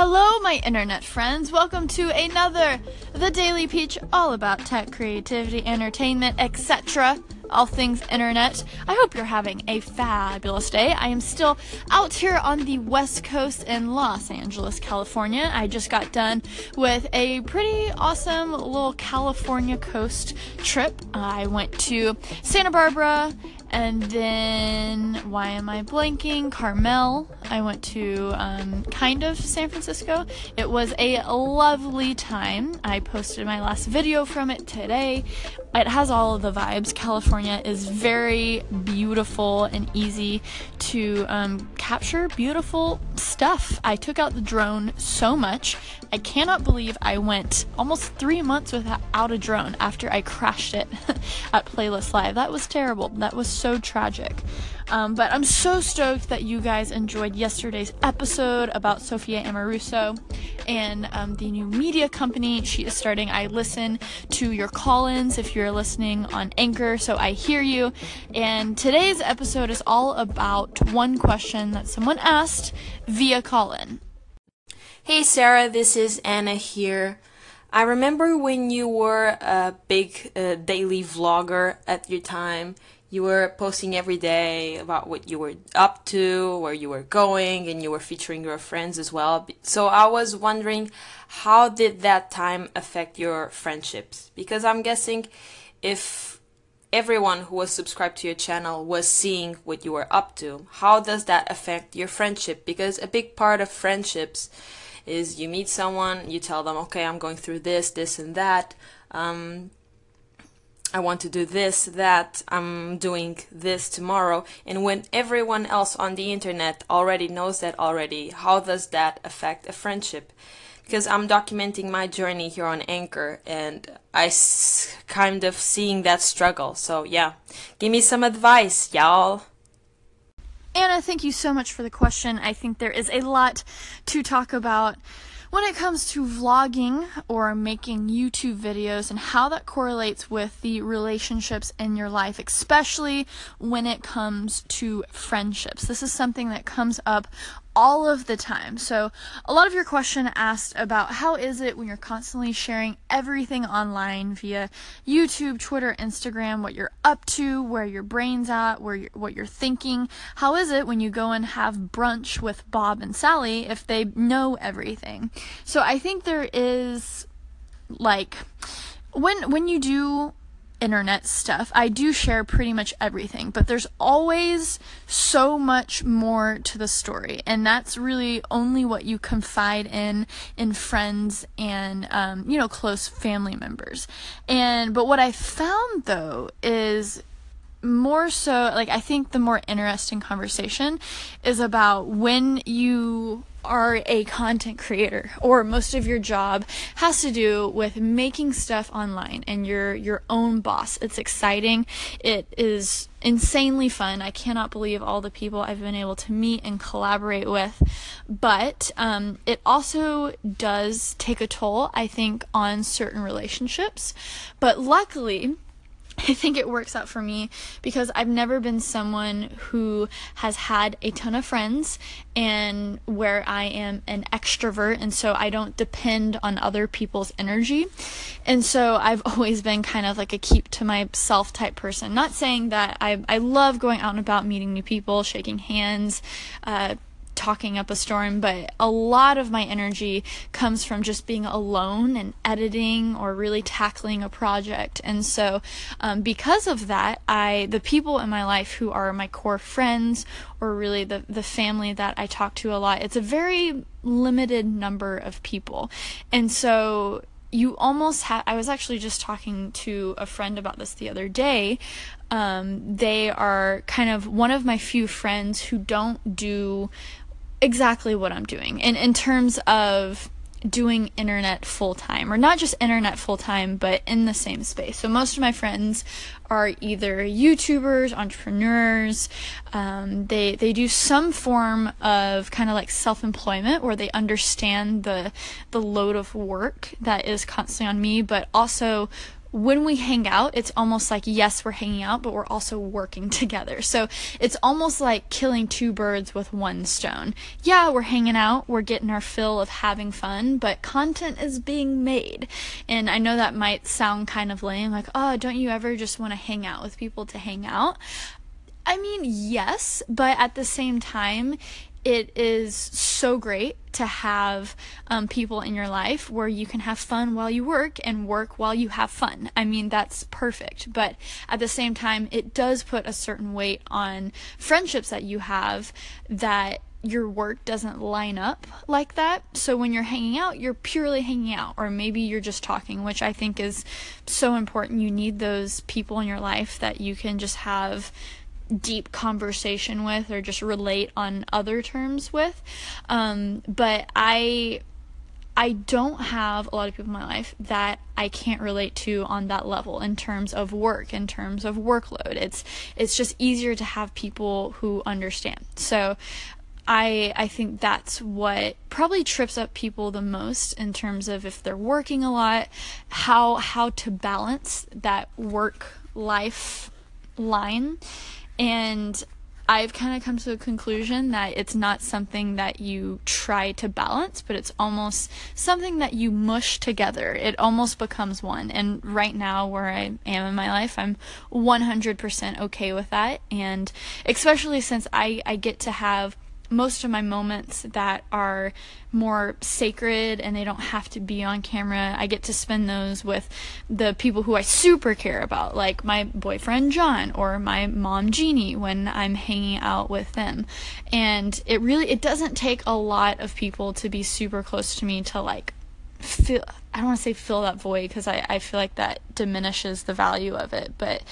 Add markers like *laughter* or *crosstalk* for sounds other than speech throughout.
Hello, my internet friends. Welcome to another The Daily Peach, all about tech, creativity, entertainment, etc. All things internet. I hope you're having a fabulous day. I am still out here on the West Coast in Los Angeles, California. I just got done with a pretty awesome little California coast trip. I went to Santa Barbara and then, why am I blanking? Carmel. I went to um, kind of San Francisco. It was a lovely time. I posted my last video from it today. It has all of the vibes. California is very beautiful and easy to um, capture beautiful stuff. I took out the drone so much. I cannot believe I went almost three months without a drone after I crashed it *laughs* at Playlist Live. That was terrible. That was so tragic. Um, but I'm so stoked that you guys enjoyed yesterday's episode about Sophia Amoruso and um, the new media company she is starting. I listen to your call ins if you're listening on Anchor, so I hear you. And today's episode is all about one question that someone asked via call in. Hey Sarah, this is Anna here. I remember when you were a big uh, daily vlogger at your time you were posting every day about what you were up to, where you were going, and you were featuring your friends as well. So I was wondering, how did that time affect your friendships? Because I'm guessing if everyone who was subscribed to your channel was seeing what you were up to, how does that affect your friendship? Because a big part of friendships is you meet someone, you tell them, okay, I'm going through this, this, and that. Um, I want to do this, that, I'm doing this tomorrow. And when everyone else on the internet already knows that already, how does that affect a friendship? Because I'm documenting my journey here on Anchor and I s- kind of seeing that struggle. So yeah, give me some advice, y'all. Anna, thank you so much for the question. I think there is a lot to talk about when it comes to vlogging or making YouTube videos and how that correlates with the relationships in your life, especially when it comes to friendships. This is something that comes up all of the time. So, a lot of your question asked about how is it when you're constantly sharing everything online via YouTube, Twitter, Instagram, what you're up to, where your brain's at, where you're, what you're thinking. How is it when you go and have brunch with Bob and Sally if they know everything? So, I think there is like when when you do internet stuff. I do share pretty much everything, but there's always so much more to the story, and that's really only what you confide in in friends and um, you know close family members. And but what I found though is more so like I think the more interesting conversation is about when you are a content creator or most of your job has to do with making stuff online and you're your own boss. It's exciting. It is insanely fun. I cannot believe all the people I've been able to meet and collaborate with. But um, it also does take a toll, I think, on certain relationships. But luckily, I think it works out for me because I've never been someone who has had a ton of friends and where I am an extrovert and so I don't depend on other people's energy. And so I've *laughs* always been kind of like a keep to myself type person. Not saying that I I love going out and about meeting new people, shaking hands, uh, talking up a storm, but a lot of my energy comes from just being alone and editing or really tackling a project. And so, um, because of that, I the people in my life who are my core friends or really the the family that I talk to a lot, it's a very limited number of people, and so you almost have i was actually just talking to a friend about this the other day um, they are kind of one of my few friends who don't do exactly what I'm doing. And in terms of doing internet full time, or not just internet full time, but in the same space. So most of my friends are either YouTubers, entrepreneurs. Um, they they do some form of kind of like self employment, where they understand the the load of work that is constantly on me, but also when we hang out, it's almost like, yes, we're hanging out, but we're also working *laughs* together. So it's almost like killing two birds with one stone. Yeah, we're hanging out, we're getting our fill of having fun, but content is being made. And I know that might sound kind of lame, like, oh, don't you ever just want to hang out with people to hang out? I mean, yes, but at the same time, it is so great to have um, people in your life where you can have fun while you work and work while you have fun. I mean, that's perfect. But at the same time, it does put a certain weight on friendships that you have that your work doesn't line up like that. So when you're hanging out, you're purely hanging out, or maybe you're just talking, which I think is so important. You need those people in your life that you can just have deep conversation with or just relate on other terms with. Um, but I I don't have a lot of people in my life that I can't relate to on that level in terms of work, in terms of workload. It's it's just easier to have people who understand. So I I think that's what probably trips up people the most in terms of if they're working a lot, how how to balance that work life line and I've kind of come to the conclusion that it's not something that you try to balance, but it's almost something that you mush together. It almost becomes one. And right now, where I am in my life, I'm 100% okay with that. And especially since I, I get to have most of my moments that are more sacred and they don't have to be on camera. I get to spend those with the people who I super care about, like my boyfriend John or my mom Jeannie when I'm hanging out with them. And it really it doesn't take a lot of people to be super close to me to like feel I don't want to say fill that void because I, I feel like that diminishes the value of it, but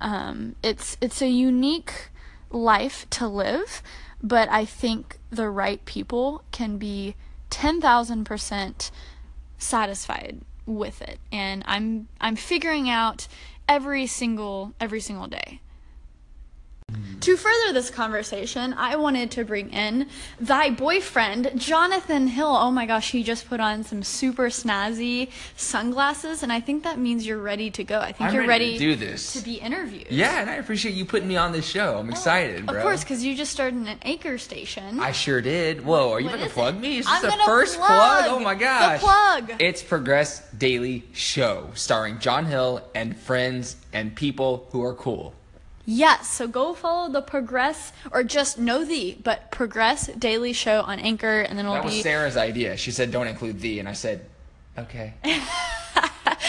um, it's it's a unique life to live but I think the right people can be 10,000% satisfied with it. And I'm I'm figuring out every single every single day to further this conversation, I wanted to bring in thy boyfriend, Jonathan Hill. Oh my gosh, he just put on some super snazzy sunglasses, and I think that means you're ready to go. I think I'm you're ready ready, to do this. to be interviewed. Yeah, and I appreciate you putting me on this show. I'm oh, excited, bro. Of course, because you just started an Anchor station. I sure did. Whoa, are you about to plug it? me? Is I'm the first plug plug? Oh my gosh, the plug. It's Progress Daily Show, starring John Hill and friends and people who are cool. Yes, so go follow the Progress, or just know the, but Progress Daily Show on Anchor, and then it'll That was be Sarah's idea. She said don't include the, and I said, okay. *laughs*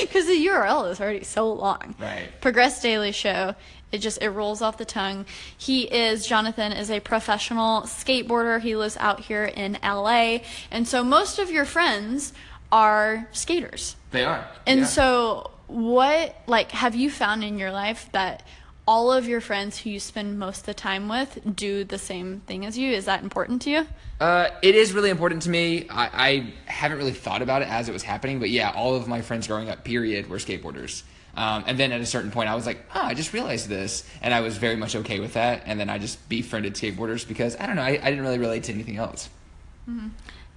because the URL is already so long. Right. Progress Daily Show. It just it rolls off the tongue. He is Jonathan is a professional skateboarder. He lives out here in LA, and so most of your friends are skaters. They are. And yeah. so what like have you found in your life that all of your friends who you spend most of the time with do the same thing as you? Is that important to you? Uh, it is really important to me. I, I haven't really thought about it as it was happening, but yeah, all of my friends growing up, period, were skateboarders. Um, and then at a certain point, I was like, oh, I just realized this. And I was very much okay with that. And then I just befriended skateboarders because, I don't know, I, I didn't really relate to anything else.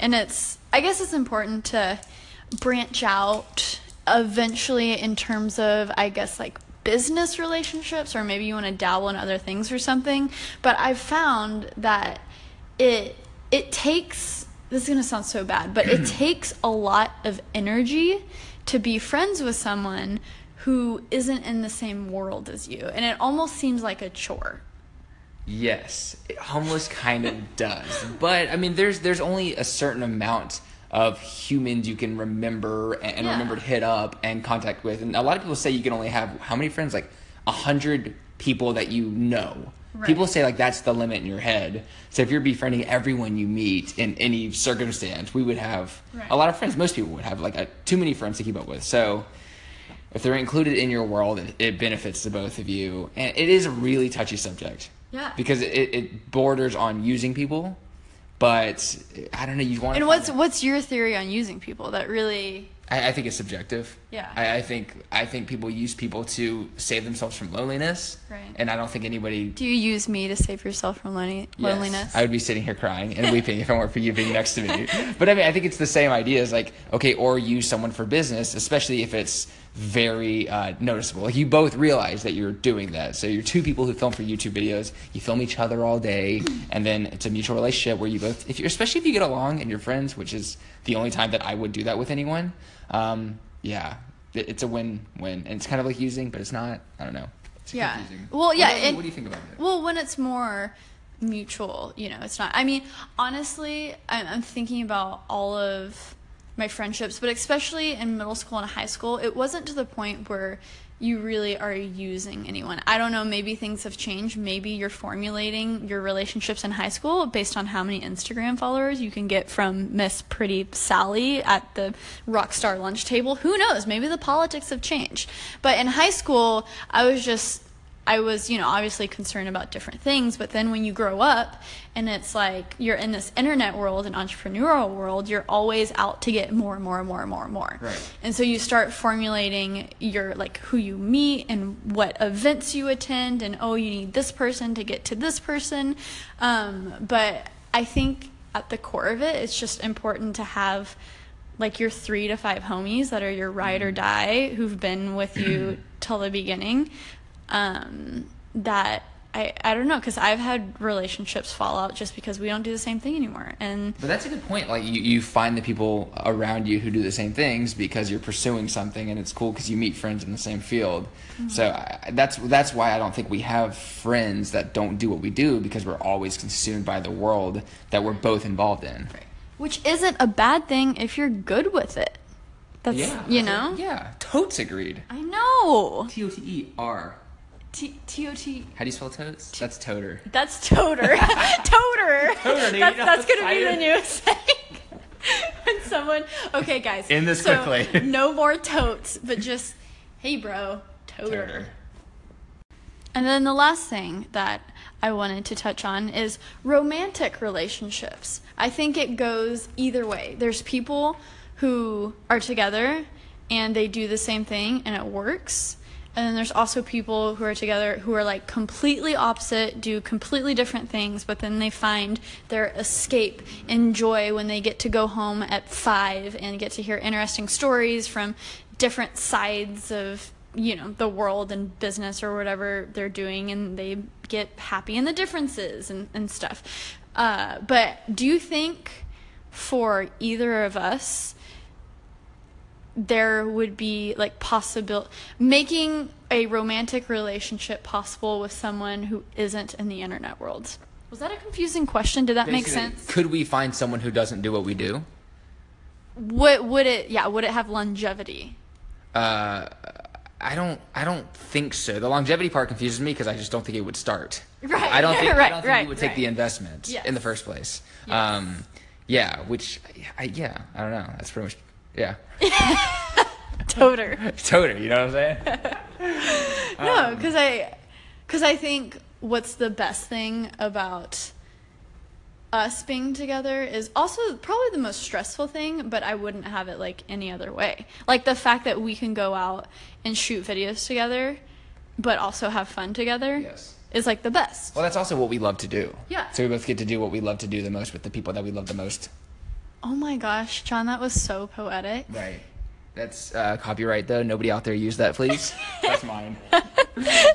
and it's i guess it's important to branch out eventually in terms of i guess like business relationships or maybe you want to dabble in other things or something but i've found that it it takes this is going to sound so bad but it *clears throat* takes a lot of energy to be friends with someone who isn't in the same world as you and it almost seems like a chore Yes, it almost kind of does. But I mean, there's there's only a certain amount of humans you can remember and, and Yeah. remember to hit up and contact with. And a lot of people say you can only have how many friends? Like a hundred people that you know. Right. People say like that's the limit in your head. So if you're befriending everyone you meet in any circumstance, we would have Right. a lot of friends. Most people would have like a, too many friends to keep up with. So if they're included in your world, it, it benefits the both of you. And it is a really touchy subject. Yeah. Because it, it borders on using people, but I don't know. You want. and what's what's your theory on using people that really I, I think it's subjective. Yeah. I, I think I think people use people to save themselves from loneliness. Right. And I don't think anybody. Do you use me to save yourself from lonely- Yes. loneliness? I would be sitting here crying and weeping if it weren't for you being next to me. *laughs* But I mean, I think it's the same idea as like, okay, or use someone for business, especially if it's very uh, noticeable. Like you both realize that you're doing that. So you're two people who film for YouTube videos. You film each other all day, and then it's a mutual relationship where you both, if you especially if you get along and you're friends, which is the only time that I would do that with anyone. Um, yeah, it, it's a win-win, and it's kind of like using, but it's not. I don't know. It's Yeah. confusing. Well, yeah, you? and- what do you think about it? Well, when it's more mutual, you know, it's not. I mean, honestly, I'm, I'm thinking about all of my friendships, but especially in middle school and high school, it wasn't to the point where you really are using anyone. I don't know, maybe things have changed. Maybe you're formulating your relationships in high school based on how many Instagram followers you can get from Miss Pretty Sally at the Rockstar lunch table. Who knows? Maybe the politics have changed. But in high school, I was just I was, you know, obviously concerned about different things, but then when you grow up and it's like you're in this internet world and entrepreneurial world, you're always out to get more and more and more and more and more. Right. And so you start formulating your like who you meet and what events you attend and oh, you need this person to get to this person. Um, but I think at the core of it, it's just important to have like your three to five homies that are your ride or die who've been with you *clears throat* till the beginning um, that I, I don't know because I've had relationships fall out just because we don't do the same thing anymore and But that's a good point. Like you, you find the people around you who do the same things because you're pursuing something, and it's cool because you meet friends in the same field. So I, that's that's why I don't think we have friends that don't do what we do because we're always consumed by the world that we're both involved in. which isn't a bad thing if you're good with it that's you know Yeah, totes agreed. I know T O T E R. T T O T How do you spell totes? That's toter. that's toter *laughs* toter Toter, dude, that's, that's gonna be the new thing when someone okay guys End this so quickly. *laughs* no more totes but just hey bro toter. And then the last thing that I wanted to touch on is romantic relationships. I think it goes either way. There's people who are together and they do the same thing and it works. And then there's also people who are together who are like completely opposite, do completely different things, but then they find their escape and joy when they get to go home at five and get to hear interesting stories from different sides of you know the world and business or whatever they're doing and they get happy in the differences and, and stuff. Uh, but do you think for either of us there would be like possible making a romantic relationship possible with someone who isn't in the internet world was that a confusing question did that make sense Could we find someone who doesn't do what we do? would, would it yeah would it have longevity Uh, I don't. I don't think so. The longevity part confuses me because I just don't think it would start. Right, I don't think. *laughs* I don't think right, you would take right. the investment Yes. in the first place. Yes. Um, yeah. Which, I, yeah. I don't know. That's pretty much. Yeah. *laughs* toter Toter. You know what I'm saying? *laughs* No, um, because I, because I think what's the best thing about us being together is also probably the most stressful thing, but I wouldn't have it like any other way. Like the fact that we can go out and shoot videos together, but also have fun together Yes. is like the best. Well, that's also what we love to do. Yeah. So we both get to do what we love to do the most with the people that we love the most. Oh my gosh, John, that was so poetic. Right. That's uh, copyright though. Nobody out there use that, please. *laughs* that's mine. *laughs*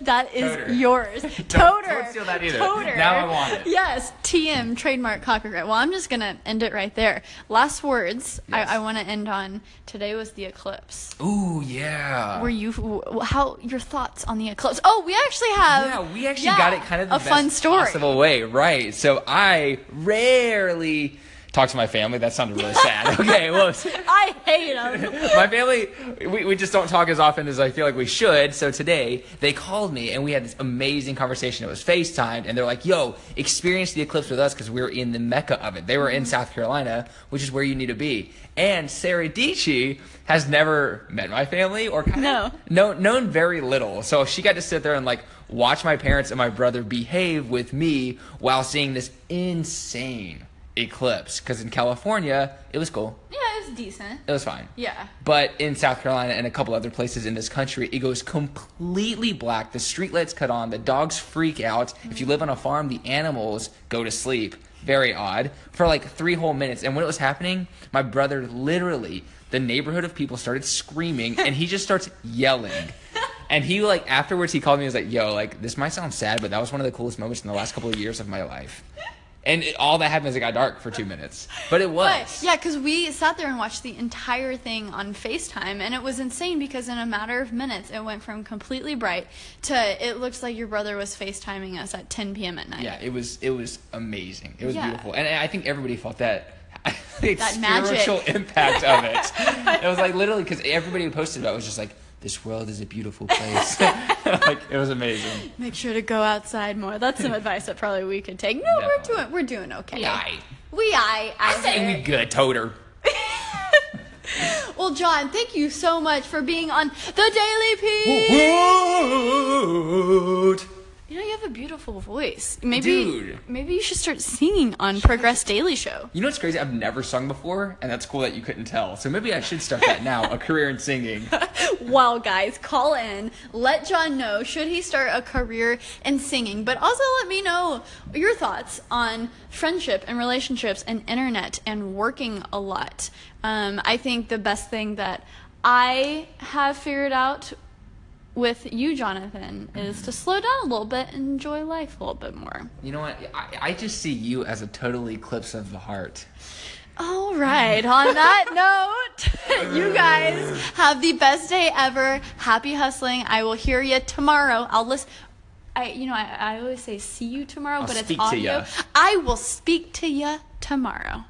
That is Toter. yours. Don't- don't steal that either. Toter. Now I want it. Yes, TM, trademark copyright. Well, I'm just going to end it right there. Last words Yes. I, I want to end on. Today was the eclipse. Ooh yeah. Were you, how, your thoughts on the eclipse? Oh, we actually have. Yeah, we actually yeah, got it kind of the a fun story. possible way, right? So I rarely talk to my family. That sounded really sad. *laughs* Okay, well, *laughs* I hate them. *laughs* my family, we, we just don't talk as often as I feel like we should. So today they called me and we had this amazing conversation. It was FaceTimed and they're like, yo, experience the eclipse with us because we're in the mecca of it. They were in mm-hmm. South Carolina, which is where you need to be. And Sarah Dietschy has never met my family or kind No. of no, known very little. So she got to sit there and like watch my parents and my brother behave with me while seeing this insane eclipse. Because in California, it was cool. Yeah, it was decent. It was fine. Yeah. But in South Carolina and a couple other places in this country, it goes completely black. The street lights cut on. The dogs freak out. If you mm-hmm. live on a farm, the animals go to sleep. very odd for like three whole minutes. And when it was happening, my brother literally, the neighborhood of people started screaming, and he just starts yelling. *laughs* And he like afterwards he called me and was like, "Yo, like this might sound sad, but that was one of the coolest moments in the last couple of years of my life." And it, all that happened is it got dark for two minutes, but it was. But yeah, because we sat there and watched the entire thing on FaceTime, and it was insane because in a matter of minutes, it went from completely bright to it looks like your brother was FaceTiming us at 10 p.m. at night. Yeah, it was it was amazing. It was Yeah. beautiful, and I think everybody felt that. *laughs* That magic. impact of it. *laughs* it was like literally because everybody who posted about it was just like, "This world is a beautiful place." like it was amazing. Make sure to go outside more. That's some advice that probably we could take. No, we're doing we're doing okay. We aight. We I I say we good, Toter. Well, John, thank you so much for being on the Daily P. You know you have a beautiful voice. Maybe Dude. maybe you should start singing on Progress Daily Show. You know what's crazy? I've never sung before, and that's cool that you couldn't tell. So maybe I should start that now. A career in singing. *laughs* Well, guys, call in. Let John know should he start a career in singing, but also let me know your thoughts on friendship and relationships and internet and working a lot. Um, I think the best thing that I have figured out with you, Jonathan, is to slow down a little bit and enjoy life a little bit more. You know what? I, I just see you as a total eclipse of the heart. All right. On that *laughs* note, *laughs* you guys have the best day ever. Happy hustling. I will hear you tomorrow. I'll listen. I, you know, I, I always say see you tomorrow, I'll but it's audio. I will speak to you tomorrow.